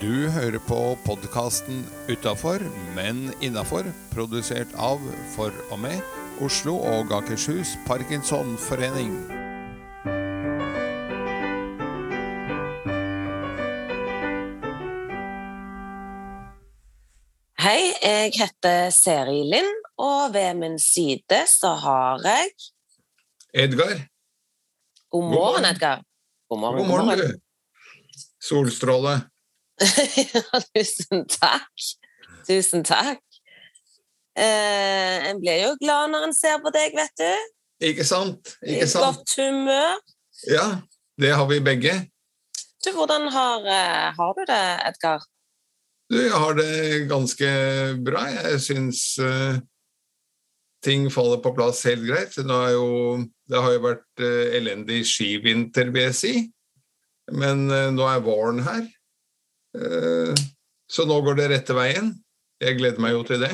Du hører på podkasten Utafor, men innafor, produsert av, for og med, Oslo og Akershus Parkinsonforening. Hei, jeg heter Seri Lind, og ved min side så har jeg Edgar, God morgen. morgen, Edgar. God morgen. god morgen, du. Solstråle. Tusen takk. Tusen takk. Eh, en blir jo glad når en ser på deg, vet du. Ikke sant? Ikke sant? godt humør. Ja, det har vi begge. Du, hvordan har, eh, har du det, Edgar? Du, jeg har det ganske bra. Jeg syns uh, ting faller på plass helt greit. Jo, det har jo vært uh, elendig skivinter, vil jeg si. Men uh, nå er våren her. Eh, så nå går det rette veien. Jeg gleder meg jo til det.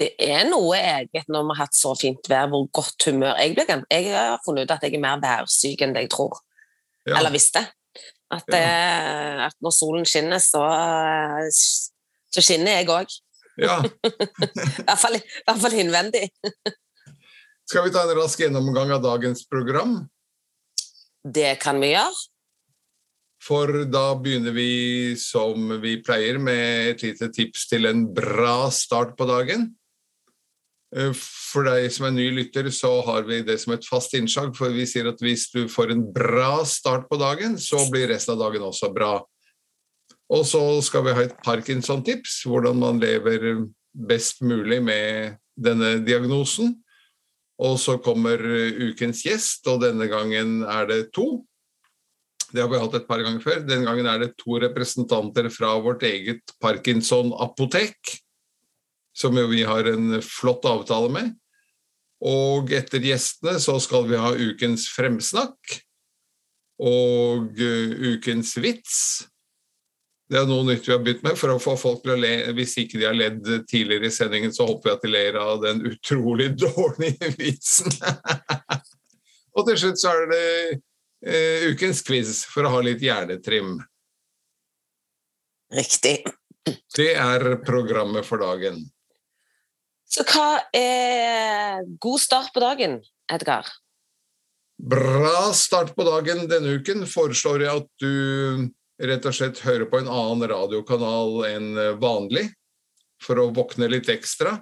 Det er noe eget når vi har hatt så fint vær, hvor godt humør jeg blir. Jeg har funnet ut at jeg er mer værsyk enn det jeg tror. Ja. Eller visste. At, ja. at når solen skinner, så, eh, så skinner jeg òg. ja. I hvert fall, fall innvendig. Skal vi ta en rask gjennomgang av dagens program? Det kan vi gjøre. For da begynner vi som vi pleier, med et lite tips til en bra start på dagen. Eh, For deg som er ny lytter, så har vi det som et fast innslag, for vi sier at hvis du får en bra start på dagen, så blir resten av dagen også bra. Og så skal vi ha et Parkinson-tips, hvordan man lever best mulig med denne diagnosen. Og så kommer eh, ukens gjest, og denne gangen er det to. Det har vi hatt et par ganger før. Den gangen er det to representanter fra vårt eget Parkinson-apotek, som jo vi har en flott avtale med. Og etter gjestene så skal vi ha ukens fremsnakk og eh, ukens vits. Det er noe nytt vi har begynt med for å få folk til å le. Hvis ikke de har ledd tidligere i sendingen, så håper jeg at de ler av den utrolig dårlige vitsen. og til slutt så er det eh, ukens quiz for å ha litt hjernetrim. Riktig. Det er programmet for dagen. Så hva er god start på dagen, Edgar? Bra start på dagen denne uken. Foreslår jeg at du rett og slett hører på en annen radiokanal enn vanlig, for å våkne litt ekstra.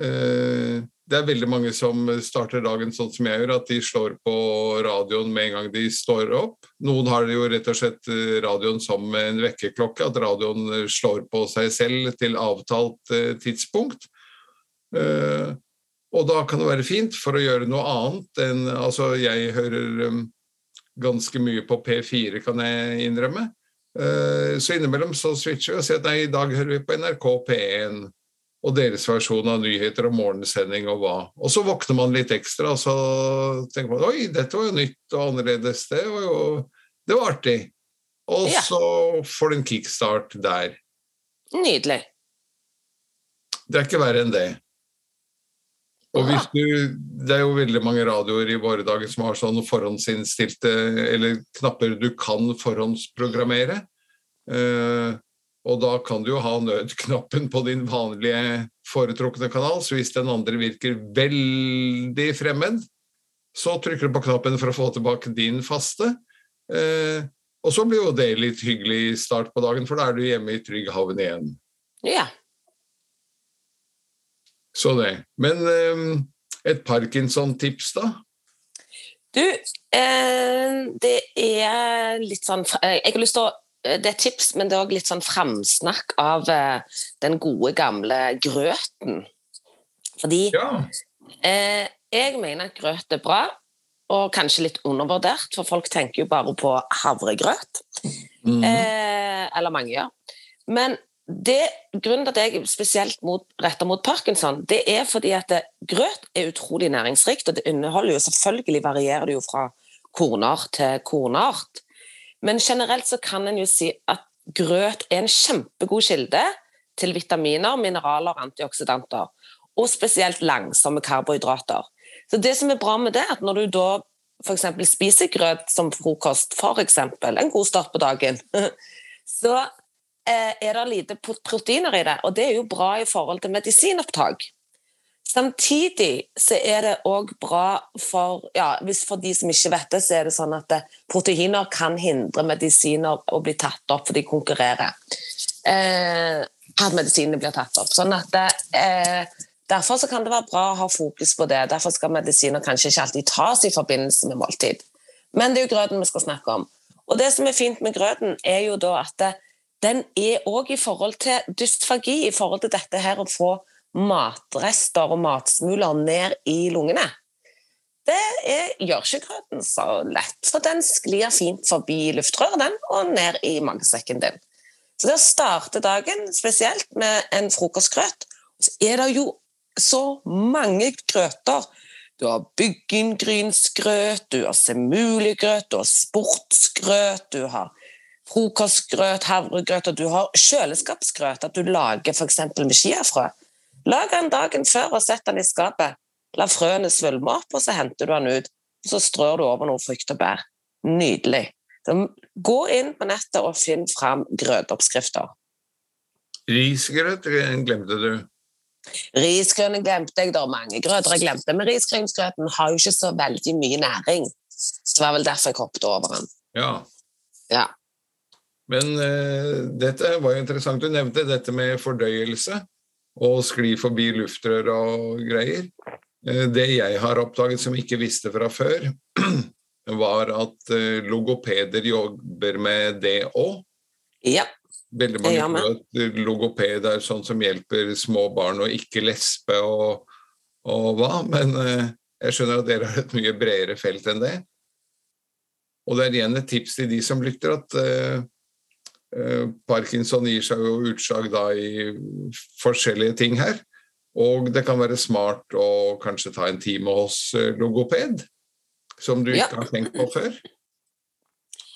Eh, Det er veldig mange som starter dagen sånn som jeg gjør, at de slår på radioen med en gang de står opp. Noen har jo rett og slett eh, radioen som en vekkerklokke, at radioen slår på seg selv til avtalt eh, tidspunkt. Eh, Og da kan det være fint for å gjøre noe annet enn Altså, jeg hører ganske mye på P4, kan jeg innrømme. Eh, Så innimellom så switcher vi og sier at nei, i dag hører vi på NRK P1 og deres versjon av nyheter og morgensending og hva. Og så våkner man litt ekstra, og så tenker man oi, dette var jo nytt og annerledes. Det var jo det var artig. Og Ja. så får du en kickstart der. Nydelig. Det er ikke verre enn det. Og hvis du, Det er jo veldig mange radioer i våre dager som har sånn forhåndsinnstilte eller knapper du kan forhåndsprogrammere. Eh, og da kan du jo ha nødknappen på din vanlige foretrukne kanal, så hvis den andre virker veldig fremmed, så trykker du på knappen for å få tilbake din faste. Eh, og så blir jo det litt hyggelig start på dagen, for da er du hjemme i trygg havn igjen. Ja. Så det. Men eh, et Parkinson-tips, da? Du, eh, det er litt sånn eh, Jeg har lyst til å Det er et tips, men det er òg litt sånn framsnakk av eh, den gode, gamle grøten. Fordi Ja. eh, jeg mener at grøt er bra, og kanskje litt undervurdert, for folk tenker jo bare på havregrøt. Mm. Eh, eller mange gjør. Men det, grunnen til at jeg er spesielt mot, rettet mot parkinson, det er fordi at det, grøt er utrolig næringsrikt, og det inneholder jo selvfølgelig varierer det jo fra kornart til kornart. Men generelt så kan en jo si at grøt er en kjempegod kilde til vitaminer, mineraler og antioksidanter. Og spesielt langsomme karbohydrater. Så det som er bra med det, er at når du da f.eks. spiser grøt som frokost, f.eks. en god start på dagen, så eh, er det lite proteiner i det, og det er jo bra i forhold til medisinopptak. Samtidig så er det òg bra for ja, hvis For de som ikke vet det, så er det sånn at proteiner kan hindre medisiner å bli tatt opp, for de konkurrerer. Eh, at medisinene blir tatt opp. Sånn at eh, Derfor kan det være bra å ha fokus på det. Derfor skal medisiner kanskje ikke alltid tas i forbindelse med måltid. Men det er jo grøten vi skal snakke om. Og Det som er fint med grøten, er jo da at den er òg i forhold til dysfagi, i forhold til dette her å få matrester og matsmuler ned i lungene. Det er, gjør ikke grøten så lett, for den sklir fint forbi luftrøret den, og ned i magesekken din. Så det å starte dagen spesielt med en frokostgrøt, så er det jo så mange grøter. Du har byggengrynsgrøt, du har semuligrøt, du har sportsgrøt, du har frokostgrøt, havregrøt, og du har kjøleskapsgrøt, at du lager f.eks. med chiafrø. Lag den dagen før og sett den i skapet. La frøene svulme opp, og så henter du den ut. Og så strør du over noe frukt og bær. Nydelig. Så gå inn på nettet og finn fram grøtoppskrifter. Risgrøt glemte du? Risgrøten glemte jeg. Det er mange grøter jeg glemte, men risgrynsgrøten har jo ikke så veldig mye næring. Så det var vel derfor jeg hoppet over den. Ja. ja. Men uh, dette var jo interessant. Du nevnte dette med fordøyelse og skli forbi luftrør og greier. Uh, det jeg har oppdaget som jeg ikke visste fra før, var at uh, logopeder jobber med det òg. Ja. Veldig mange tror at logoped er sånn som hjelper små barn å ikke lespe og, og hva, men jeg skjønner at dere har et mye bredere felt enn det. Og det er igjen et tips til de som lytter, at Eh, Parkinson gir seg jo utslag da i forskjellige ting her. Og det kan være smart å kanskje ta en time hos eh, logoped, som du ja. ikke har tenkt på før.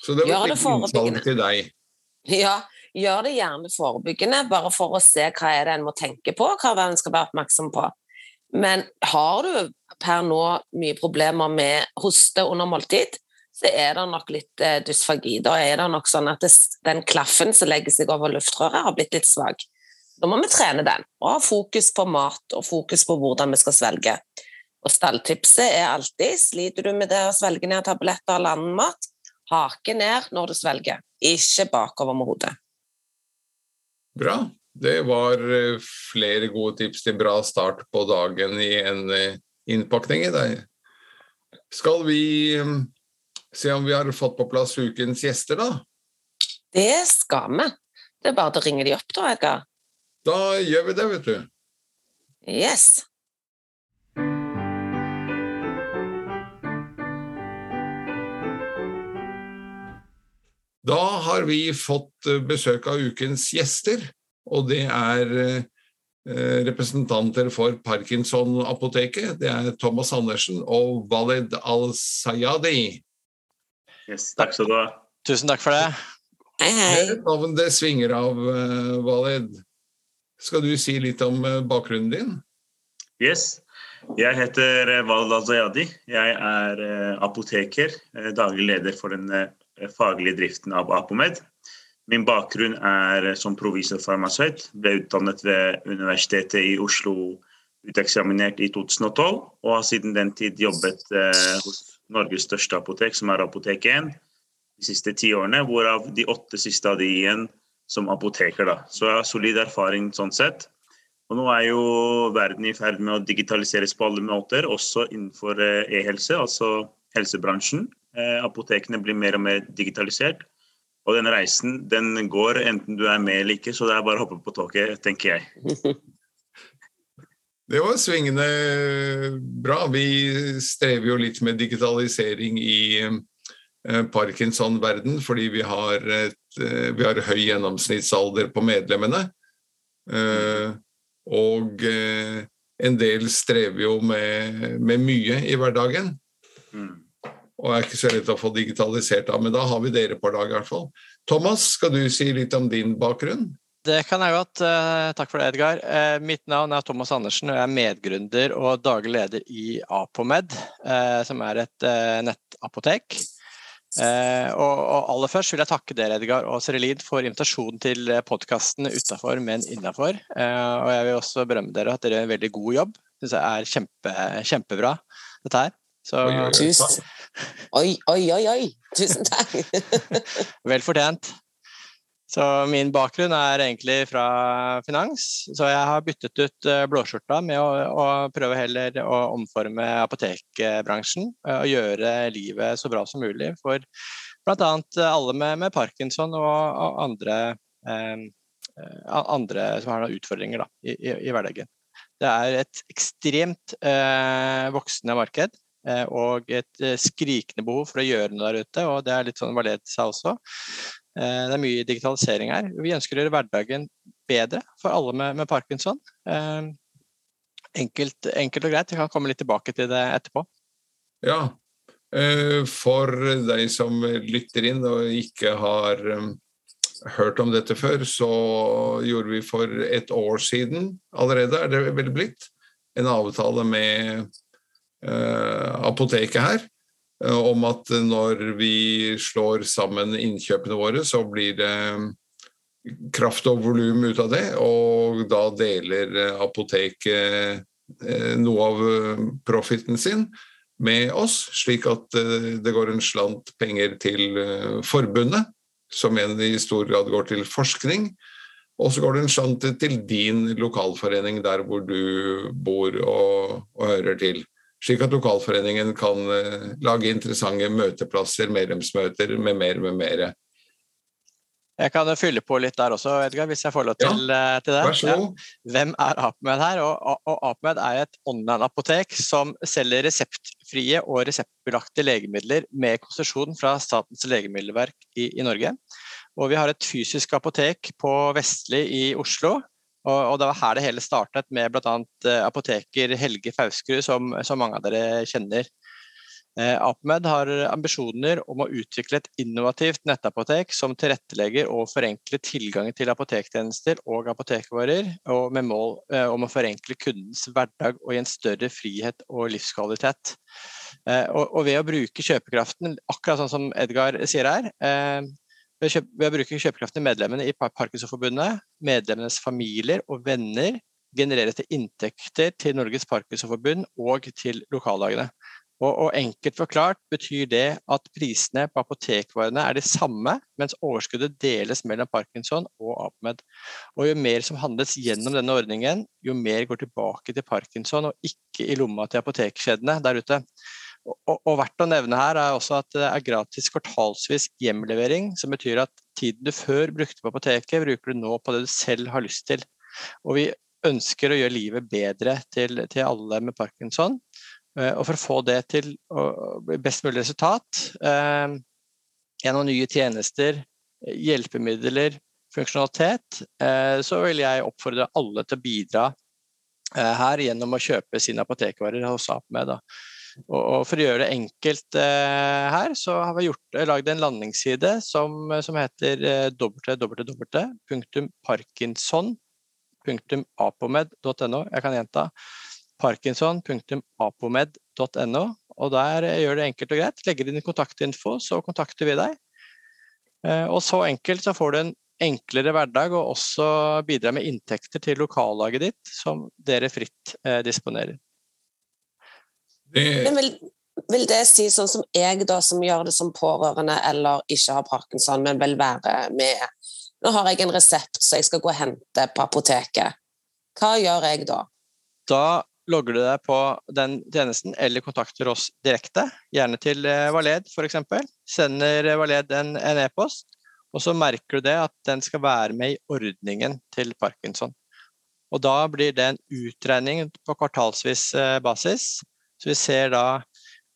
Så det var et innsalg til deg. Ja, gjør det gjerne forebyggende, bare for å se hva er det en må tenke på, hva en skal være oppmerksom på. Men har du per nå mye problemer med hoste under måltid, så er det nok litt eh, dysfagi. Da er det nok sånn at det, den klaffen som legger seg over luftrøret, har blitt litt svak. Da må vi trene den, og ha fokus på mat og fokus på hvordan vi skal svelge. Og Stalltipset er alltid sliter du med det å svelge ned tabletter eller annen mat, hake ned når du svelger, ikke bakover med hodet. Bra. Det var eh, flere gode tips til bra start på dagen i en eh, innpakning i dag. Skal vi se om vi har fått på plass ukens gjester, da? Det skal vi. Det er bare å ringe de opp, da, Edgar. Da gjør vi det, vet du. Yes. Da har vi fått eh, besøk av ukens gjester, og det er eh, representanter for Parkinson-apoteket. Det er Thomas Andersen og Walid Al-Sayadi. Yes, takk skal du ha. Tusen takk for det. Hei, hei. Navn det svinger av, Valid. Walid. Skal du si litt om uh, bakgrunnen din? Yes. Jeg heter uh, Walid Azayadi. Jeg er apoteker, daglig leder for den faglige driften av Apomed. Min bakgrunn er som provisorfarmasøyt. Ble utdannet ved Universitetet i Oslo, uteksaminert i 2012, og har siden den tid jobbet hos Norges største apotek, som er Apotek 1, de siste ti årene. Hvorav de åtte siste av de igjen som apoteker. da. Så jeg har solid erfaring sånn sett. Og nå er jo verden i ferd med å digitaliseres på alle måter, også innenfor eh, e-helse, altså helsebransjen. Eh, apotekene blir mer og mer digitalisert. Og den reisen den går enten du er med eller ikke, så det er bare å hoppe på toget, tenker jeg. Det var svingende bra. Vi strever jo litt med digitalisering i eh, Parkinson-verden, fordi vi har, et, eh, vi har, høy gjennomsnittsalder på medlemmene. Eh, og en del strever jo med, med mye i hverdagen. Mm. Og er ikke så lett å få digitalisert av, men da har vi dere på lag i hvert fall. Thomas, skal du si litt om din bakgrunn? Det kan jeg godt. Eh, takk for det, Edgar. Eh, mitt navn er Thomas Andersen, og jeg er medgründer og daglig leder i Apomed, eh, som er et nettapotek. Eh, og, aller først vil jeg takke dere, Edgar og Serelid, for invitasjonen til podkasten Utafor, men innafor. Eh, og jeg vil også berømme dere at dere gjør en veldig god jobb. Syns jeg er kjempe, kjempebra, dette her. Så. Oi, oi, oi, oi! Tusen takk! Vel fortjent. Så min bakgrunn er egentlig fra finans, så jeg har byttet ut eh, blåskjorta med å, å prøve heller å omforme apotekbransjen og gjøre livet så bra som mulig for bl.a. alle med, med, parkinson og, og andre, eh, andre, som har noen utfordringer da, i, i, i, hverdagen. Det er et ekstremt eh, voksende marked eh, og et eh, skrikende behov for å gjøre noe der ute. og Det er litt sånn Valet sa også. Eh, det er mye digitalisering her. Vi ønsker å gjøre hverdagen bedre for alle med, med parkinson. Eh, enkelt, enkelt, og greit. Vi kan komme litt tilbake til det etterpå. Ja, eh, for deg som lytter inn og ikke har hørt om dette før, så gjorde vi for et år siden allerede, er det vel blitt, en avtale med apoteket her om at når vi slår sammen innkjøpene våre, så blir det kraft og volum ut av det, og da deler eh, apoteket eh, noe av profiten sin med oss, slik at det går en slant penger til forbundet, som igjen i stor grad går til forskning. Og så går det en slant til din lokalforening der hvor du bor og, og hører til slik at lokalforeningen kan eh, lage interessante møteplasser, medlemsmøter med mer med mer. Jeg kan fylle på litt der også, Edgar, hvis jeg får lov til, ja, eh, til det. Vær så god. Ja. Hvem er APMED her? Og, og APMED er et online-apotek som selger reseptfrie og reseptbelagte legemidler med konsesjon fra Statens legemiddelverk i, i Norge. Og vi har et fysisk apotek på Vestli i Oslo, og, og, det var her det hele startet, med bl.a. Eh, apoteker Helge Fauskrud, som, som, mange av dere kjenner. Eh, APMED har ambisjoner om å utvikle et innovativt nettapotek som tilrettelegger og forenkler tilgangen til apotektjenester og apotekvarer, og med mål eh, om å forenkle kundens hverdag og gi en større frihet og livskvalitet. Eh, og, og, ved å bruke kjøpekraften, akkurat sånn som Edgar sier her, eh, ved, å bruke kjøpekraften i medlemmene i Parkinsonforbundet, medlemmenes familier og venner genereres det inntekter til Norges Parkinsonforbund og til lokallagene. Og, og, enkelt forklart betyr det at prisene på apotekvarene er de samme, mens overskuddet deles mellom Parkinson og APMED. Og jo mer som handles gjennom denne ordningen, jo mer går tilbake til Parkinson og ikke i lomma til apotekkjedene der ute. Og, verdt å nevne her er også at det er gratis kvartalsvis hjemlevering, som betyr at tiden du før brukte på apoteket, bruker du nå på det du selv har lyst til. Og vi ønsker å gjøre livet bedre til, til alle med parkinson. Eh, og for å få det til best mulig resultat, eh, gjennom nye tjenester, hjelpemidler, funksjonalitet, eh, så vil jeg oppfordre alle til å bidra her gjennom å kjøpe sine apotekvarer hos APME. Og, for å gjøre det enkelt eh, her, så har vi eh, lagd en landingsside som, som heter eh, www.parkinson.apomed.no. Jeg kan gjenta parkinson.apomed.no. Og der eh, gjør det enkelt og greit. Legger inn kontaktinfo, så kontakter vi deg. Eh, og så enkelt så får du en enklere hverdag og også bidrar med inntekter til lokallaget ditt, som dere fritt eh, disponerer. Men vil, vil, det si sånn som jeg, da, som gjør det som pårørende eller ikke har parkinson, men vil være med Nå har jeg en resept som jeg skal gå og hente på apoteket. Hva gjør jeg da? Da logger du deg på den tjenesten eller kontakter oss direkte, gjerne til eh, Valed f.eks. Sender Valed en e-post, og så merker du det at den skal være med i ordningen til parkinson. Og da blir det en utregning på kvartalsvis eh, basis så vi ser da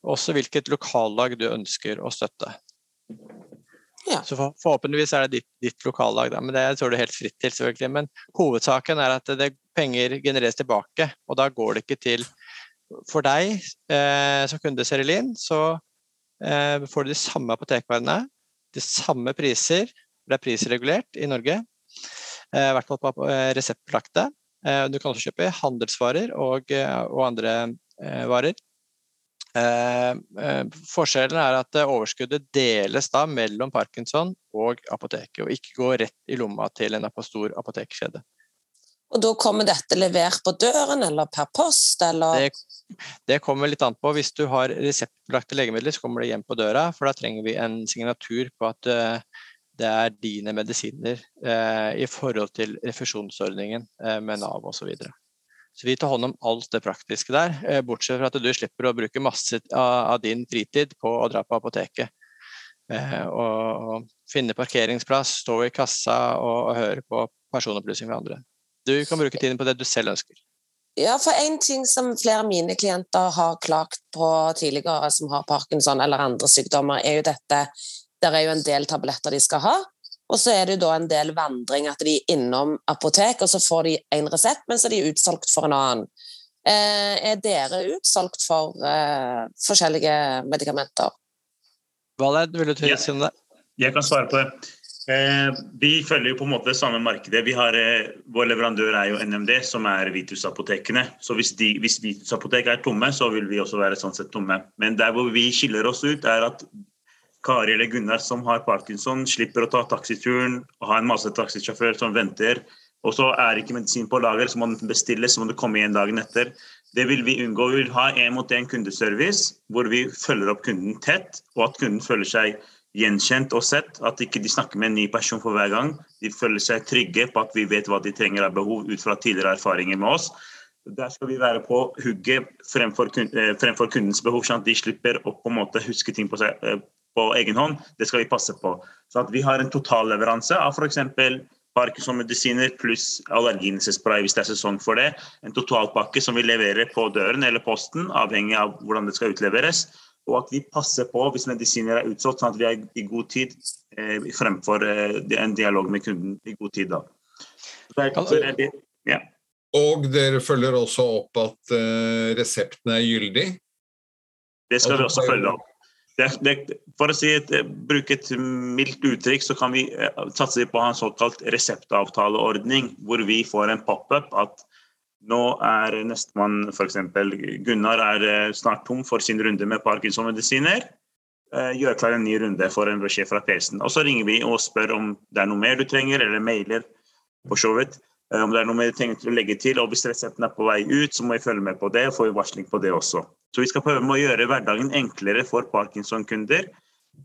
også hvilket lokallag du ønsker å støtte. Ja. Så for, forhåpentligvis er det ditt, ditt lokallag, da, men det står du helt fritt til. selvfølgelig. Men hovedsaken er at det, penger genereres tilbake, og da går det ikke til For deg eh, som kunde Serilin, så eh, får du de samme apotekvarene, de samme priser. Det er prisregulert i Norge, eh, i hvert fall på eh, reseptbelagte. Eh, du kan også kjøpe handelsvarer og, eh, og andre varer. Eh, eh, forskjellen er at overskuddet deles da mellom Parkinson og apoteket, og ikke går rett i lomma til en stor apotekkjede. Og da kommer dette levert på døren, eller per post, eller? Det, det kommer litt an på. Hvis du har reseptbelagte legemidler, så kommer det hjem på døra, for da trenger vi en signatur på at det er dine medisiner eh, i forhold til refusjonsordningen eh, med Nav osv. Så, vi tar hånd om alt det praktiske der, bortsett fra at du slipper å bruke masse av, din fritid på å dra på apoteket. Og, og finne parkeringsplass, stå i kassa og høre på personopplysninger fra andre. Du kan bruke tiden på det du selv ønsker. Ja, for en ting som flere av mine klienter har klagt på tidligere, som har parkinson eller andre sykdommer, er jo dette Det er jo en del tabletter de skal ha, og så er det jo da en del vandring, at de er innom apotek, og så får de en resept, men så er de utsolgt for en annen. Eh, er dere utsolgt for eh, forskjellige medikamenter? Valed, vil du si om det? Jeg kan svare på det. Eh, vi følger jo på en måte det samme markedet. Har, eh, vår leverandør er jo NMD, som er Vitus-apotekene. Så hvis, de, hvis Vitus-apotek er tomme, så vil vi også være sånn sett tomme. Men der hvor vi skiller oss ut, er at Kari eller Gunnar som har parkinson, slipper å ta taxituren og ha en masse taxisjåfør som venter. Og så er ikke medisin på lager, så må den bestilles, så må du komme igjen dagen etter. Det vil vi unngå. Vi vil ha en mot en kundeservice hvor vi følger opp kunden tett, og at kunden føler seg gjenkjent og sett. At ikke de snakker med en ny person for hver gang. De føler seg trygge på at vi vet hva de trenger av behov ut fra tidligere erfaringer med oss. Der skal vi være på hugget fremfor, eh, kundens behov, sånn at de slipper å på en måte huske ting på, seg, eh, på egen hånd. Det skal vi passe på. Så at vi har en totalleveranse av f.eks. Parkinson-medisiner pluss allerginespray hvis det er sesong for det. En totalpakke som vi leverer på døren eller posten, avhengig av hvordan det skal utleveres og at vi passer på hvis medisiner er utsolgt, sånn at vi er i god tid eh, fremfor eh, en dialog med kunden i god tid. da. Er, det, ja. Og dere følger også opp at reseptene resepten er gyldig? Det skal vi også følge opp. Det, det, for å si et, eh, bruke et mildt uttrykk, så kan vi uh, satse på en såkalt reseptavtaleordning, hvor vi får en pop-up at nå er nestemann f.eks. Gunnar er eh, snart tom for sin runde med parkinson-medisiner. Eh, gjør klar en ny runde for en beskjed fra PC-en. Og så ringer vi og spør om det er noe mer du trenger, eller mailer for så vidt. Eh, om det er noe mer du trenger til å legge til. Og hvis resepten er på vei ut, så må vi følge med på det og få varsling på det også. Så vi skal prøve med å gjøre hverdagen enklere for parkinson-kunder.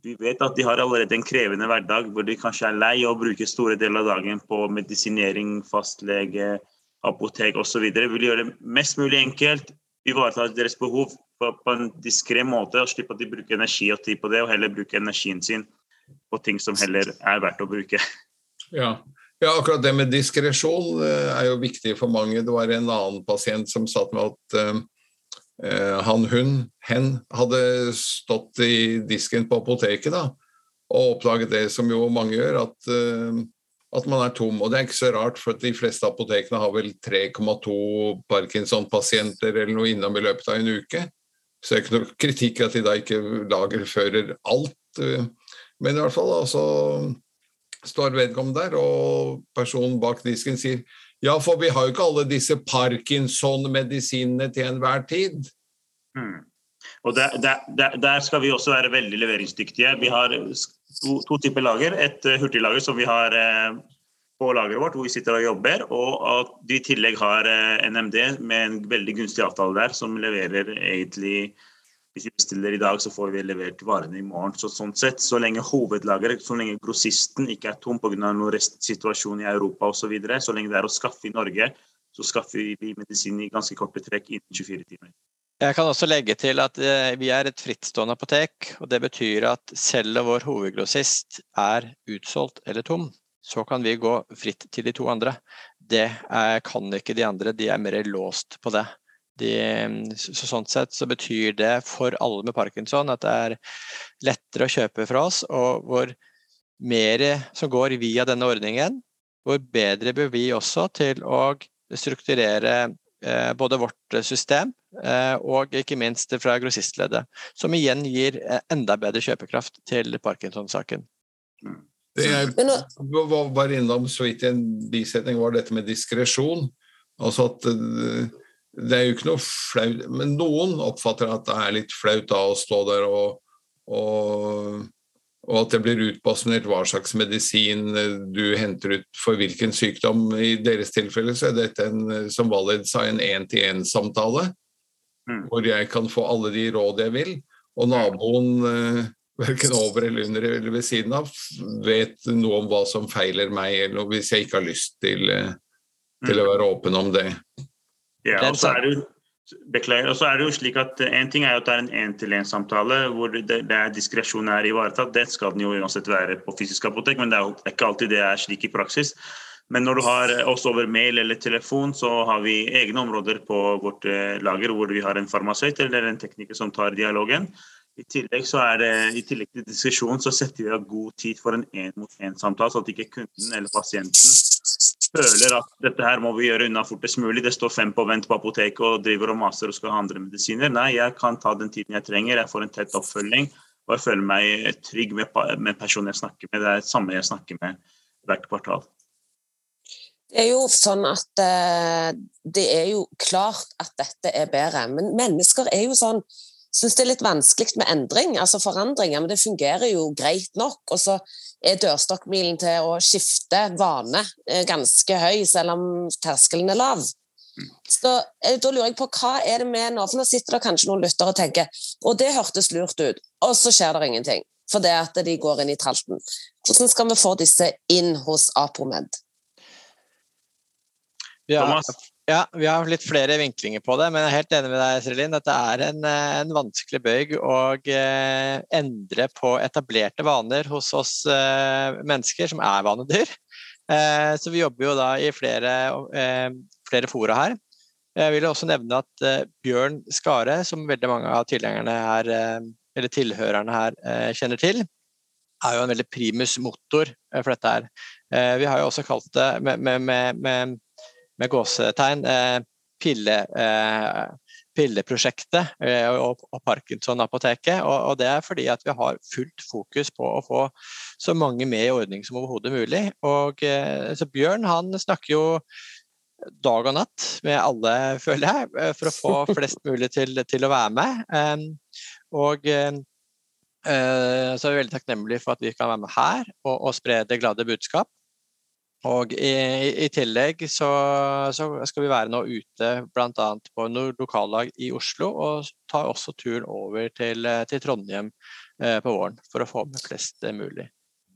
Vi vet at de har allerede en krevende hverdag hvor de kanskje er lei å bruke store deler av dagen på medisinering, fastlege, apotek osv. vil gjøre det mest mulig enkelt, ivareta deres behov på, en diskré måte, og slippe at de bruker energi og tid på det, og heller bruke energien sin på ting som heller er verdt å bruke. Ja, ja akkurat det med diskresjon eh, er jo viktig for mange. Det var en annen pasient som sa til meg at uh, han, hun, hen hadde stått i disken på apoteket da, og oppdaget det som jo mange gjør, at uh, at man er tom. Og det er ikke så rart, for de fleste apotekene har vel 3,2 Parkinson-pasienter eller noe innom i løpet av en uke. Så det er ikke noe kritikk at de da ikke lagerfører alt. Men i hvert fall altså står vedkommende der, og personen bak disken sier ja, for vi har jo ikke alle disse Parkinson-medisinene til enhver tid. Mm. Og der, der, der, skal vi også være veldig leveringsdyktige. Vi har to, to typer lager. Et uh, hurtiglager som vi har uh, på lageret vårt, hvor vi sitter og jobber. Og at vi i tillegg har eh, NMD med en veldig gunstig avtale der, som leverer egentlig hvis vi bestiller i dag, så får vi levert varene i morgen. Så sånn sett, så lenge hovedlageret, så lenge grossisten ikke er tom pga. noen restsituasjon i Europa osv., så, videre, så lenge det er å skaffe i Norge, så skaffer vi medisin i ganske korte trekk innen 24 timer. Jeg kan også legge til at eh, vi er et frittstående apotek. og Det betyr at selv om vår hovedgrossist er utsolgt eller tom, så kan vi gå fritt til de to andre. Det er, kan ikke de andre, de er mer låst på det. De, så sånn sett så betyr det for alle med parkinson at det er lettere å kjøpe fra oss, og hvor mer som går via denne ordningen, hvor bedre bør vi også til å strukturere Eh, både vårt system eh, og ikke minst fra grossistleddet. Som igjen gir eh, enda bedre kjøpekraft til Parkinson-saken. Mm. Jeg var innom så vidt i en bisetning, var dette med diskresjon. Altså at det er jo ikke noe flaut Men noen oppfatter at det er litt flaut da å stå der og, og, og at det blir utbasunert hva slags medisin du henter ut for hvilken sykdom. I deres tilfelle så er dette en, som Valid sa, en én-til-én-samtale. Mm. Hvor jeg kan få alle de råd jeg vil. Og naboen, eh, verken over eller under eller ved siden av, vet noe om hva som feiler meg, eller hvis jeg ikke har lyst til, eh, til å mm. være åpen om det. Ja, og så er det jo Beklager. Og så er det jo slik at En ting er jo at det er en én-til-én-samtale hvor det, det er diskresjon er ivaretatt. Det skal den jo uansett være på fysisk apotek, men det er jo ikke alltid det er slik i praksis. Men når du har oss over mail eller telefon, så har vi egne områder på vårt eh, lager hvor vi har en farmasøyt eller en tekniker som tar dialogen. I tillegg det, i tillegg til diskusjon så setter vi av god tid for en én-mot-én-samtale, så at ikke kunden eller pasienten føler at dette her må vi gjøre unna fortest mulig. Det står fem på vent på apoteket og driver og maser og skal ha andre medisiner. Nei, jeg kan ta den tiden jeg trenger. Jeg får en tett oppfølging. Og jeg føler meg trygg med, med personen jeg snakker med. Det er det samme jeg snakker med hvert kvartal. Det er jo sånn at uh, det er jo klart at dette er bedre, men mennesker er jo sånn syns det er litt vanskelig med endring, altså forandringer, men det fungerer jo greit nok. Og så er dørstokkmilen til å skifte vane eh, ganske høy, selv om terskelen er lav. Så eh, Da lurer jeg på hva er det med nå, for nå sitter det kanskje noen lyttere og tenker og det hørtes lurt ut, og så skjer det ingenting. For det at de går inn i tralten. Hvordan skal vi få disse inn hos Apromed? Ja, ja, vi har litt flere vinklinger på det, men jeg er helt enig med deg, Serelin. Dette er en, eh, en vanskelig bøyg å eh, endre på etablerte vaner hos oss eh, mennesker som er vanedyr. Eh, så vi jobber jo da i flere, eh, flere fora her. Jeg vil også nevne at eh, Bjørn Skare, som veldig mange av her, tilhørerne her kjenner til, er jo en veldig primus motor for dette her. Vi har jo også kalt det med, med, med, med med gåsetegn eh, pille, eh, pilleprosjektet eh, og, og Parkinson-apoteket. Og, og, det er fordi at vi har fullt fokus på å få så mange med i ordning som overhodet mulig. Og så Bjørn han snakker jo dag og natt med alle, føler jeg, for å få flest mulig til, til å være med. Og så er vi veldig takknemlige for at vi kan være med her og, og spre det glade budskap. Og i, i tillegg så, så, skal vi være nå ute bl.a. på noen lokallag i Oslo, og tar også turen over til, til Trondheim eh, på våren for å få med flest mulig.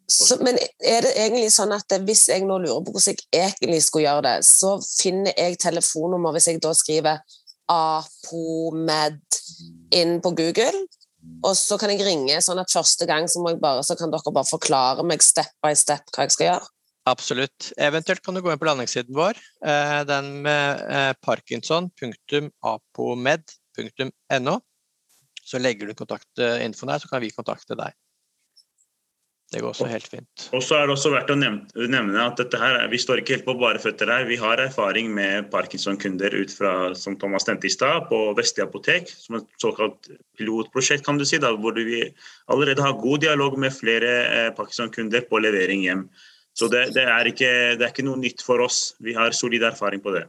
Så, men er det egentlig sånn at hvis jeg nå lurer på hvordan jeg egentlig skulle gjøre det, så finner jeg telefonnummer hvis jeg da skriver APOMED inn på Google? Og så kan jeg ringe sånn at første gang så, bare, så kan dere bare forklare meg step by step hva jeg skal gjøre? Absolutt. Eventuelt kan du gå inn på landingssiden vår, eh, den med eh, parkinson.apomed.no. Så legger du kontaktinfoen der, så kan vi kontakte deg. Det går også helt fint. Og så er det også verdt å nevne at dette her, vi står ikke helt på bare føtter her. Vi har erfaring med Parkinson-kunder ut fra som Thomas nevnte i stad, på Vestli apotek, som et såkalt pilotprosjekt, kan du si, da, hvor vi allerede har god dialog med flere eh, Parkinson-kunder på levering hjem. Så det, det, er ikke, det, er ikke, noe nytt for oss. Vi har solid erfaring på det.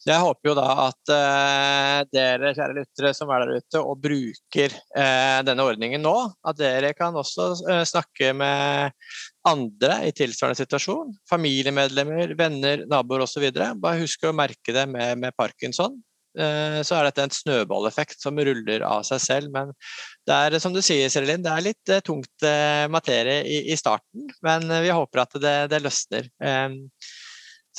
Jeg håper jo da at eh, dere kjære lyttere som er der ute og bruker eh, denne ordningen nå, at dere kan også eh, snakke med andre i tilsvarende situasjon. Familiemedlemmer, venner, naboer osv. Bare husk å merke det med, med parkinson. Eh, så er dette en snøballeffekt som ruller av seg selv. Men det er som du sier, Serelin, det er litt eh, tungt eh, materie i, starten. Men vi håper at det, det løsner.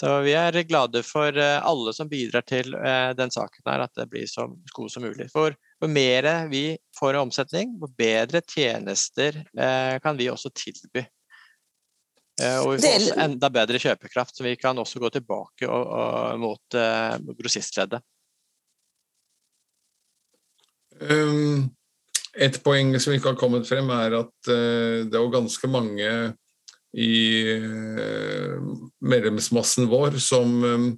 Så vi er glade for alle som bidrar til den saken her, at det blir så god som mulig. For jo mer vi får omsetning, jo bedre tjenester kan vi også tilby. Og vi får også enda bedre kjøpekraft, så vi kan også gå tilbake og, og, mot grossistleddet. Um, et poeng som ikke har kommet frem, er at uh, det er jo ganske mange i uh, medlemsmassen vår som um,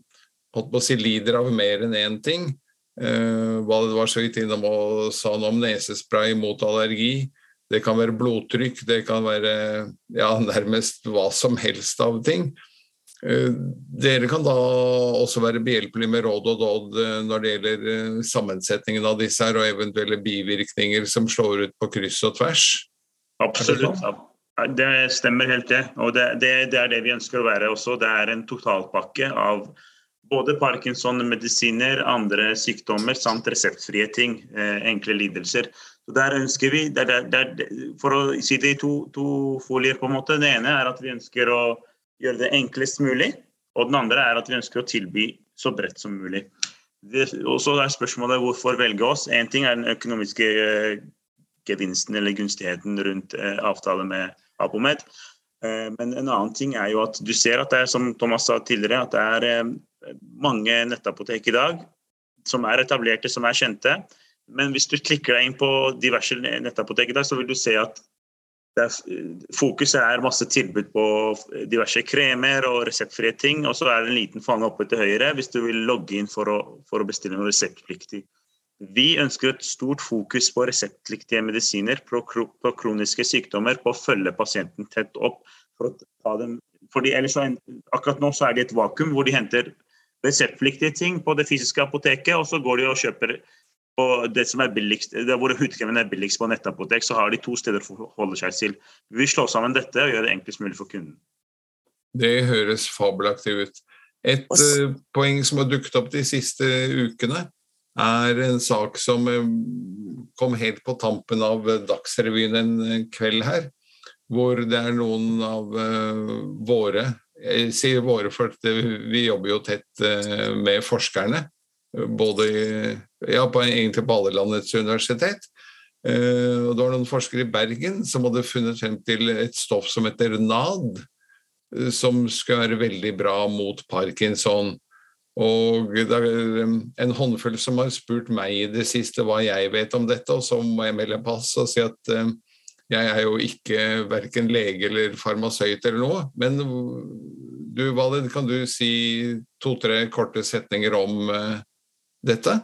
holdt på å si lider av mer enn én ting. Uh, det var så vidt innom og sa noe om nesespray mot allergi. Det kan være blodtrykk, det kan være ja, nærmest hva som helst av ting. Dere kan da også være behjelpelige med råd og dåd når det gjelder sammensetningen av disse her, og eventuelle bivirkninger som slår ut på kryss og tvers? Absolutt. Det stemmer helt, det. Og det, det, det, er det vi ønsker å være også. Det er en totalpakke av både parkinson-medisiner, andre sykdommer samt reseptfrie ting. Eh, enkle lidelser. Så der ønsker vi, der, der, For å si det i to, to, folier, på en måte. Det ene er at vi ønsker å gjøre det enklest mulig. Og den andre er at vi ønsker å tilby så bredt som mulig. Og så er spørsmålet hvorfor velge oss. Én ting er den økonomiske eh, gevinsten eller gunstigheten rundt eh, avtale med Apomed. Eh, men en annen ting er jo at du ser at det er som Thomas sa tidligere, at det er eh, mange nettapotek i dag som er etablerte, som er kjente. Men hvis du klikker deg inn på diverse nettapotek i dag, så vil du se at er, fokuset er masse tilbud på diverse kremer og reseptfrie ting. Og så er det en liten fange oppe til høyre hvis du vil logge inn for å, for å bestille noe reseptpliktig. Vi ønsker et stort fokus på reseptpliktige medisiner, på, kroniske sykdommer, på å følge pasienten tett opp. For å ta dem, fordi ellers Akkurat nå så er det et vakuum hvor de henter reseptpliktige ting på det fysiske apoteket, og så går de og kjøper på det som er billigst, det hvor hudkremen er billigst på nettapotek, så har de to steder å holde seg til. Vi vil slå sammen dette og gjøre det enklest mulig for kunden. Det høres fabelaktig ut. Et uh, poeng som har dukket opp de siste ukene, er en sak som uh, kom helt på tampen av Dagsrevyen en kveld her. Hvor det er noen av uh, våre Jeg sier våre, for vi jobber jo tett eh, med forskerne. Både ja, på, egentlig på alle landets universitet. Og det var noen forskere i Bergen som hadde funnet frem til et stoff som heter NAD, som skulle være veldig bra mot parkinson. Og det er um, en håndfull som har spurt meg i det siste hva jeg vet om dette, og så må jeg melde pass og si at jeg er jo ikke verken lege eller farmasøyt eller noe. Men du, Valid, kan du si to-tre korte setninger om dette?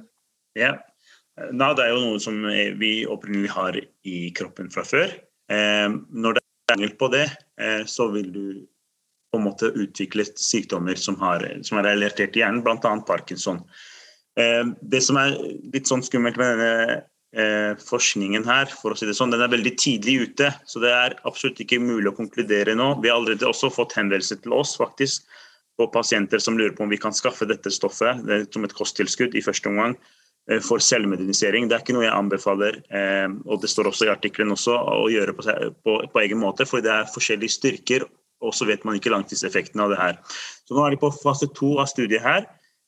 Ja. det er jo noe som vi opprinnelig har i kroppen fra før. Eh, når det er mangel på det, eh, så vil du på en måte utvikle sykdommer som, har, som er relatert til hjernen, bl.a. parkinson. Eh, det som er litt sånn skummelt med denne eh, forskningen her, for å si det sånn, den er veldig tidlig ute. Så det er absolutt ikke mulig å konkludere nå. Vi har allerede også fått henvendelse til oss faktisk, på pasienter som lurer på om vi kan skaffe dette stoffet det som et kosttilskudd i første omgang eh, for selvmedinisering. Det er ikke noe jeg anbefaler, og det står også i artikkelen å gjøre på, på, på egen måte, for det er forskjellige styrker og så vet man ikke langtidseffekten av det her. Så Nå er de på fase to av studiet her,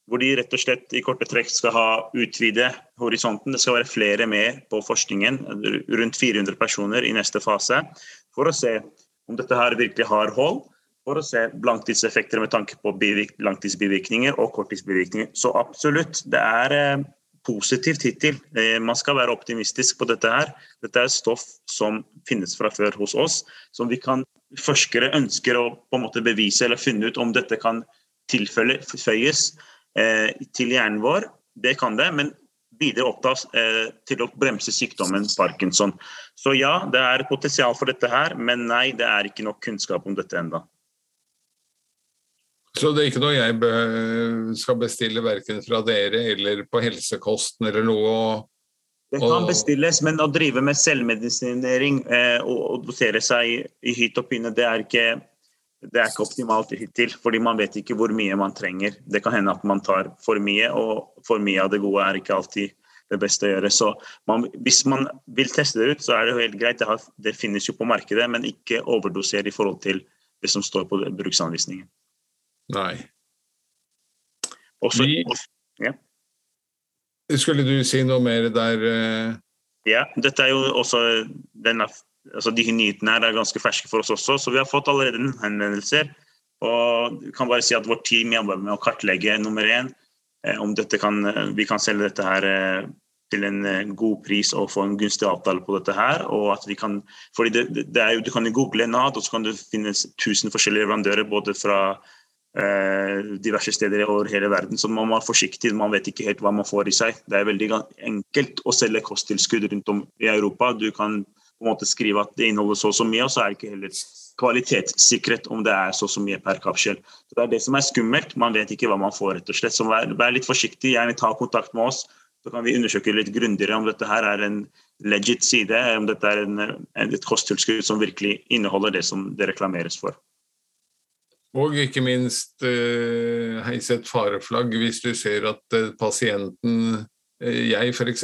hvor de rett og slett i korte trekk skal ha utvide horisonten. Det skal være flere med på forskningen, rundt 400 personer i neste fase, for å se om dette her virkelig har hold. For å se langtidseffekter med tanke på langtidsbivirkninger og korttidsbivirkninger. Så absolutt, det er eh, positivt hittil. Eh, man skal være optimistisk på dette her. Dette er stoff som finnes fra før hos oss, som vi kan forskere ønsker å på en måte bevise eller finne ut om dette kan tilføyes eh, til hjernen vår. Det kan det, men videre opptas eh, til å bremse sykdommen parkinson. Så ja, det er potensial for dette her, men nei, det er ikke nok kunnskap om dette ennå. Så det er ikke noe jeg skal bestille verken fra dere eller på helsekosten eller noe? Det kan bestilles, men å drive med selvmedisinering eh, og, dosere seg i hytt og pinne, det er ikke det er ikke optimalt hittil, fordi man vet ikke hvor mye man trenger. Det kan hende at man tar for mye, og for mye av det gode er ikke alltid det beste å gjøre. Så man, hvis man vil teste det ut, så er det jo helt greit. Det, har, det finnes jo på markedet, men ikke overdosere i forhold til det som står på bruksanvisningen. Nei. Også, Vi... også, ja. Skulle du si noe mer der? Uh... Ja, dette er jo også denne, altså De nyhetene her er ganske ferske for oss også, så vi har fått allerede henvendelser. Og kan bare si at Vårt team jobber med å kartlegge nummer én eh, om kan, vi kan selge dette her eh, til en eh, god pris og få en gunstig avtale på dette her. og at vi kan, fordi det, det er jo, Du kan jo google NAD, og så kan du finne tusen forskjellige leverandører både fra Eh, diverse steder over hele verden. Så man må være forsiktig, man vet ikke helt hva man får i seg. Det er veldig enkelt å selge kosttilskudd rundt om i Europa. Du kan på en måte skrive at det inneholder så og så mye, og så er det ikke heller kvalitetssikret om det er så så mye per kapsel. Så det er det som er skummelt. Man vet ikke hva man får, rett og slett. Så vær, vær litt forsiktig, gjerne ta kontakt med oss. Så kan vi undersøke litt grundigere om dette her er en legit side, om dette er en, et kosttilskudd som virkelig inneholder det som det reklameres for. Og ikke minst eh, heise et fareflagg hvis du ser at eh, pasienten, eh, jeg f.eks.,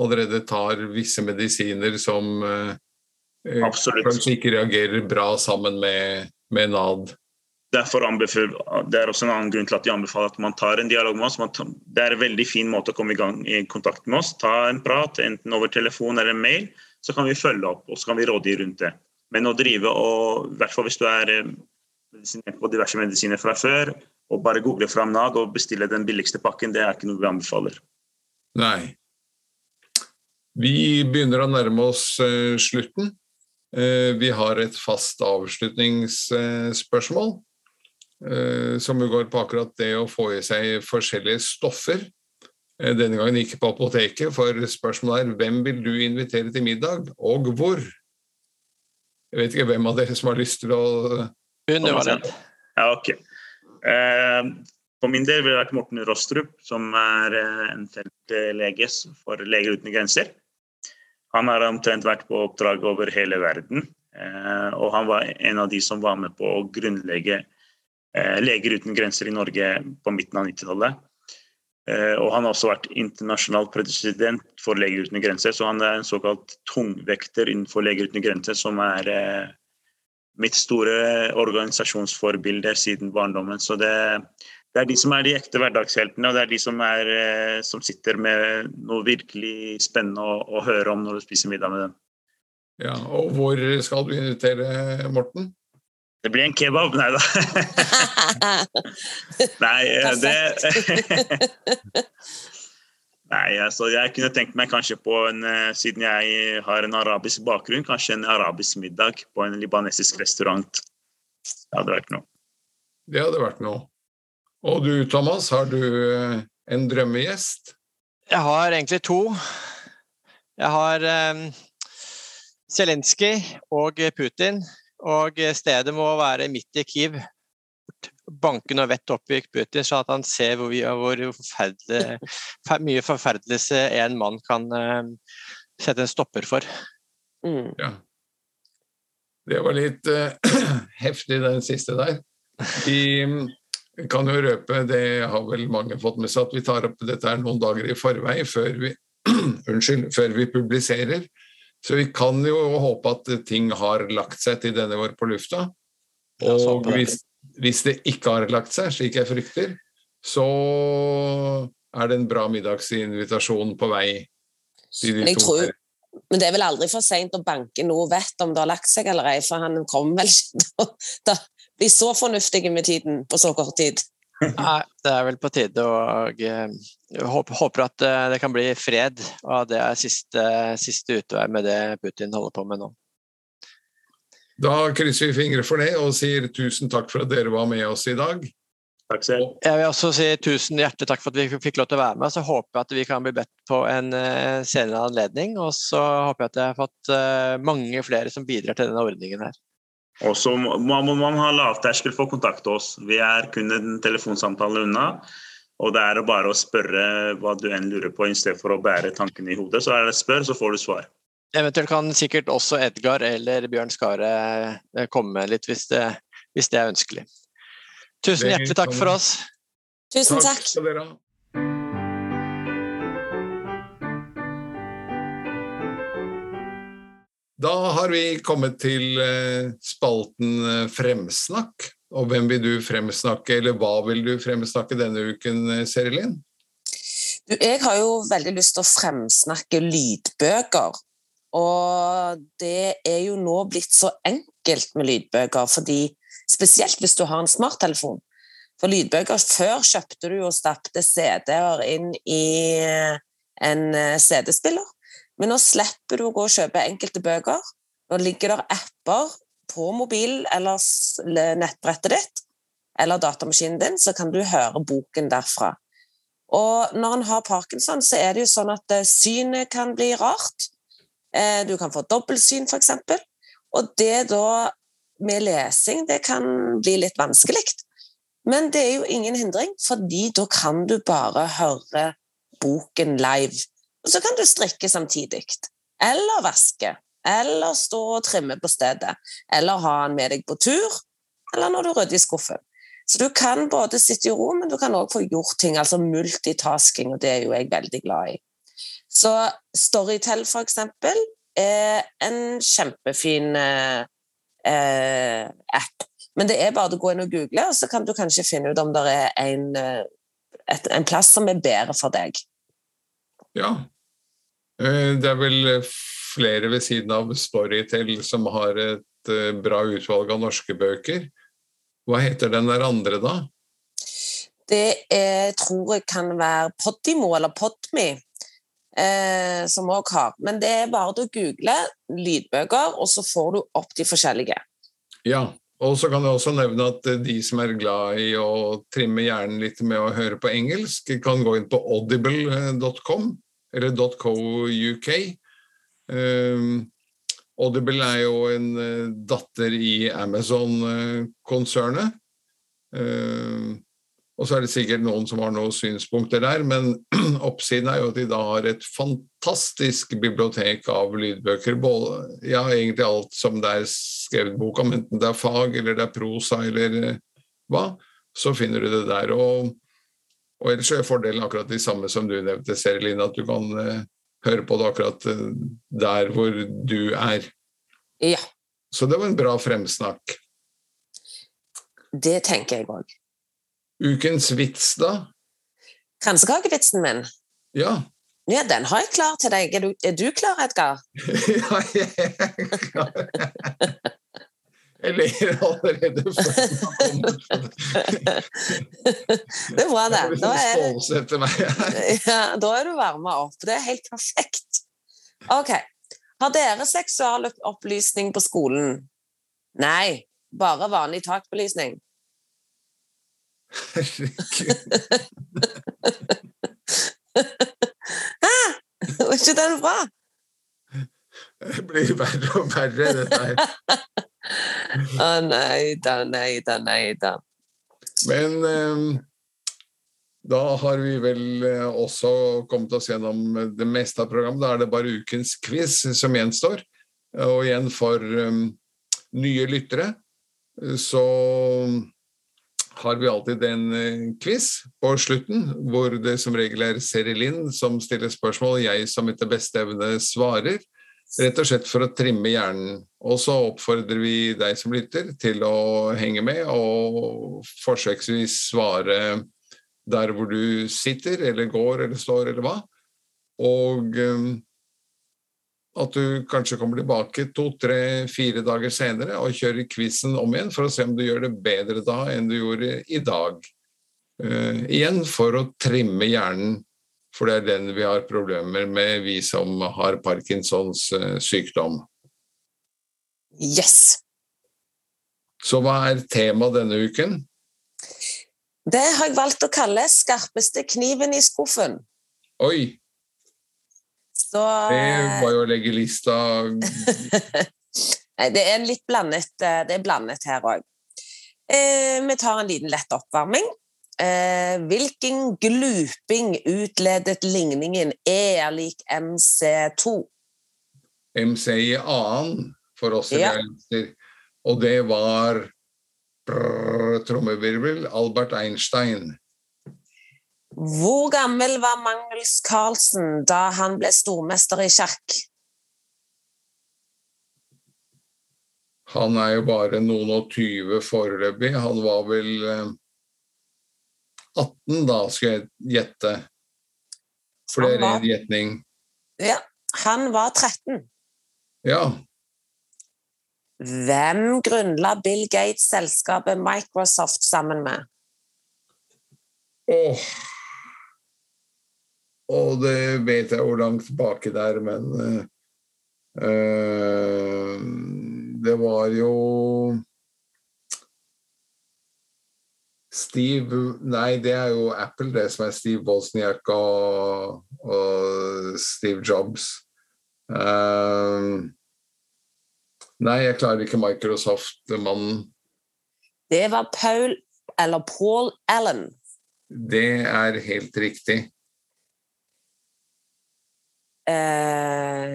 allerede tar visse medisiner som eh, eh, kanskje ikke reagerer bra sammen med, med NAD. Det er også en annen grunn til at de anbefaler at man tar en dialog med oss. Tar, det er en veldig fin måte å komme i gang i kontakt med oss. Ta en prat, enten over telefon eller mail, så kan vi følge opp og så kan vi rådgi rundt det. Men å drive og, i hvert fall hvis du er eh, medisinert på diverse medisiner fra før, og bare google fram NAD og bestille den billigste pakken, det er ikke noe vi anbefaler. Nei. Vi begynner å nærme oss uh, slutten. Uh, vi har et fast avslutningsspørsmål. Uh, Eh, som går på akkurat det å få i seg forskjellige stoffer. Eh, denne gangen ikke på apoteket, for spørsmålet er hvem vil du invitere til middag, og hvor? Jeg vet ikke hvem av dere som har lyst til å Begynn, Valent. Ja, ok. Eh, for min del vil det vært Morten Rostrup, som er en feltlege for Leger uten grenser. Han har omtrent vært på oppdrag over hele verden, og han var en av de som var med på å grunnlegge Eh, Leger uten grenser i Norge på midten av 90-tallet. Eh, og han har også vært internasjonal president for Leger uten grenser, så han er en såkalt tungvekter innenfor Leger uten grenser, som er eh, mitt store organisasjonsforbilde siden barndommen. Så det, det, er de som er de ekte hverdagsheltene, og det er de som, er, som sitter med noe virkelig spennende å, å, høre om når du spiser middag med dem. Ja, og hvor skal du invitere Morten? Det blir en kebab. Nei da. Nei, eh, det Nei, altså jeg kunne tenkt meg kanskje på en eh, Siden jeg har en arabisk bakgrunn, kanskje en arabisk middag på en libanesisk restaurant. Det hadde vært noe. Det hadde vært noe. Og du Thomas, har du eh, en drømmegjest? Jeg har egentlig to. Jeg har um, Zelenskyj og Putin. Og stedet må være midt i Kiev. Banke noe vett opp i Putin, så at han ser hvor, hvor forferdelig, mye forferdelse en mann kan uh, sette en stopper for. Mm. Ja. Det var litt uh, heftig, den siste der. Vi kan jo røpe, det har vel mange fått med seg, at vi tar opp dette her noen dager i forvei før vi, unnskyld, før vi publiserer. Så vi kan jo håpe at ting har lagt seg til denne vår på lufta. Og hvis, hvis, det ikke har lagt seg, slik jeg frykter, så er det en bra middagsinvitasjon på vei til de to. Tror, men det er vel aldri for seint å banke noe vett om det har lagt seg eller ei, for han kommer vel ikke til å bli så fornuftig med tiden på så kort tid. Nei, det er vel på tide å jeg håper at eh, det kan bli fred, og det er siste, siste utvei med det Putin holder på med nå. Da krysser vi fingre for det og sier tusen takk for at dere var med oss i dag. Takk selv. Jeg vil også si tusen hjertelig takk for at vi fikk lov til å være med. Så håper jeg at vi kan bli bedt på en eh, senere anledning. Og så håper jeg at jeg har fått eh, mange flere som bidrar til denne ordningen her. Og så må, må man ha lavterskel for å kontakte oss. Vi er kun en telefonsamtale unna. Og det er bare å spørre hva du enn lurer på, i stedet for å bære tankene i hodet. Så er det spør, så får du svar. Eventuelt kan sikkert også Edgar eller Bjørn Skare eh, komme med litt, hvis det, hvis det er ønskelig. Tusen hjertelig takk for oss. Tusen takk. takk Da har vi kommet til eh, spalten eh, Fremsnakk. Og hvem vil du fremsnakke, eller hva vil du fremsnakke denne uken, Serilin? Jeg har jo veldig lyst til å fremsnakke lydbøker. Og det er jo nå blitt så enkelt med lydbøker, fordi spesielt hvis du har en smarttelefon. For lydbøker Før kjøpte du og stappet CD-er inn i en CD-spiller. Men nå slipper du å gå og kjøpe enkelte bøker. Nå ligger det apper på mobilen eller nettbrettet ditt eller datamaskinen din, så kan du høre boken derfra. Og når en har parkinson, så er det jo sånn at eh, synet kan bli rart. Eh, du kan få dobbeltsyn, f.eks. Og det da med lesing det kan bli litt vanskelig. Men det er jo ingen hindring, fordi da kan du bare høre boken live. Og så kan du strikke samtidig. Eller vaske. Eller stå og trimme på stedet. Eller ha den med deg på tur. Eller når du rydder i skuffen. Så du kan både sitte i ro, men du kan òg få gjort ting. Altså multitasking, og det er jo jeg veldig glad i. Så Storytel, for eksempel, er en kjempefin eh, eh, app. Men det er bare å gå inn og google, og så kan du kanskje finne ut om det er en, eh, et, en plass som er bedre for deg. Ja. Eh, det er vel flere ved siden av Storytel som har et bra utvalg av norske bøker. Hva heter den der andre, da? Det er, tror jeg kan være Podimo eller Podme, eh, som òg har. Men det er bare å google lydbøker, og så får du opp de forskjellige. Ja, og så kan jeg også nevne at de som er glad i å trimme hjernen litt med å høre på engelsk, kan gå inn på audible.com eller .co.uk. Um, Audible er jo en uh, datter i Amazon-konsernet. Uh, og så er det sikkert noen som har noen synspunkter der, men oppsiden er jo at de da har et fantastisk bibliotek av lydbøker. Både, ja, egentlig alt som det er skrevet bok om, enten det er fag eller det er prosa eller uh, hva, så finner du det der. Og, og ellers er fordelen akkurat de samme som du nevnte, Serilin, at du kan høre på det akkurat uh, der hvor du er. Ja. Så det var en bra fremsnakk. Det tenker jeg òg. Ukens vits, da? Kransekakevitsen min? Ja. Ja, Den har jeg klar til deg. Er du, er du klar, Edgar? ja, jeg er klar. Jeg ler allerede. Det er bra, det. Da er, det... ja, da er du varma opp. Det er helt perfekt. OK. Har dere seksualopplysning på skolen? Nei, bare vanlig takbelysning. Herregud. Hæ? Var ikke den bra? Det blir verre og verre, dette her. Å oh, nei da, nei da, nei da. Men um, da har vi vel eh, også kommet oss gjennom det meste av programmet. Da er det bare ukens quiz som gjenstår. Og igjen for um, nye lyttere så har vi alltid en uh, quiz på slutten, hvor det som regel er Seri Lind som stiller spørsmål, jeg som etter beste evne svarer. Rett og slett for å trimme hjernen. Og så oppfordrer vi deg som lytter til å henge med og forsøksvis svare der hvor du sitter, eller går, eller står, eller hva. Og um, at du kanskje kommer tilbake to, tre, fire dager senere og kjører quizen om igjen for å se om du gjør det bedre da enn du gjorde i dag. Uh, igjen for å trimme hjernen for det er den vi har problemer med, vi som har Parkinsons uh, sykdom. Yes. Så hva er temaet denne uken? Det har jeg valgt å kalle 'Skarpeste kniven i skuffen'. Oi! Så Det var jo å legge lista Nei, det er litt blandet, eh, det er blandet her òg. Eh, vi tar en liten lett oppvarming. Eh, hvilken gluping utledet ligningen E er lik MC2? MC i annen for oss Ja. realister. Og det var brrr, trommevirvel Albert Einstein. Hvor gammel var Mangels Carlsen da han ble stormester i sjakk? Han er jo bare noen og tyve foreløpig. Han var vel eh, 18 da, skal jeg gjette. For det er ren gjetning. Ja, han var 13. Ja. Hvem grunnla Bill Gates selskapet Microsoft sammen med? Åh. Og det vet jeg hvor langt tilbake det er, men eh, Det var jo Steve Nei, det er jo Apple, det som er Steve Wozniak og, og Steve Jobs. Eh, Nei, jeg klarer ikke Microsoft-mannen. Det var Paul, eller Paul Allen. Det er helt riktig. Eh,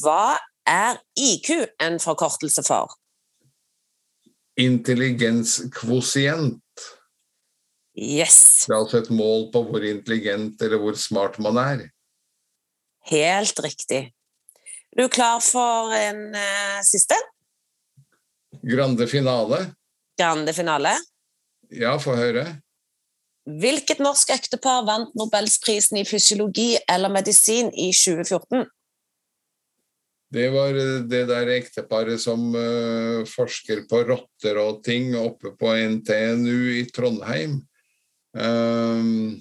hva er IQ en forkortelse for? Intelligenskvosient. Yes, Det er altså et mål på hvor intelligent eller hvor smart man er. helt riktig. Er du klar for en eh, siste? Grande finale. Grande finale. Ja, få høre. Hvilket norsk ektepar vant Nobelsprisen i fysiologi eller medisin i 2014? Det var eh, det der ekteparet som eh, forsker på rotter og ting oppe på NTNU i Trondheim. Um,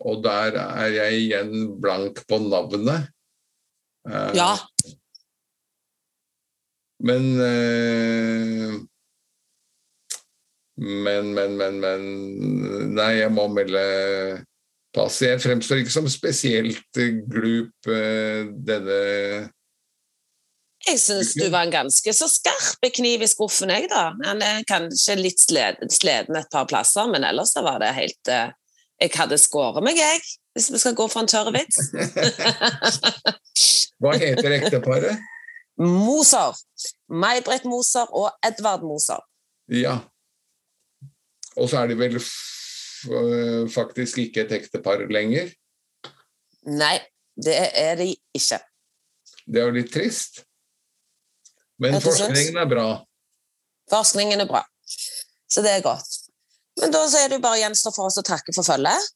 og der er jeg igjen blank på navnet. Uh, Ja, Men eh, Men, men, men, men Nei, jeg må melde pass. Jeg fremstår ikke som spesielt eh, glup eh, denne jeg syns du var en ganske så skarp kniv i skuffen, jeg, da. Han er kanskje litt sleden, sliten et par plasser, men ellers var det helt eh, Jeg hadde skåret meg, jeg, hvis vi skal gå for en tørr vits. Hva heter ekteparet? Moser. May-Britt Moser og Edvard Moser. Ja. Og så er de vel øh, faktisk ikke et ektepar lenger. Nei, det er de ikke. Det er jo litt trist. Men forskningen er bra. Forskningen er bra, så det er godt. Men da så er det bare gjenstår for oss å takke for følget.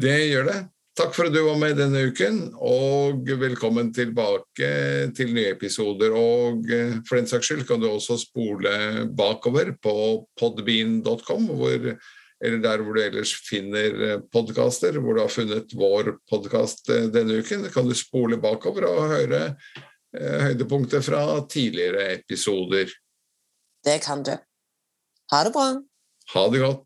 Det gjør det. Takk for at du var med denne uken, og velkommen tilbake til nye episoder. Og eh, for den saks skyld kan du også spole bakover på podbean.com, eller der hvor du ellers finner podkaster, hvor du har funnet vår podkast denne uken. kan du spole bakover og høre eh, høydepunkter fra tidligere episoder. Det kan du. Ha det bra. Ha det godt.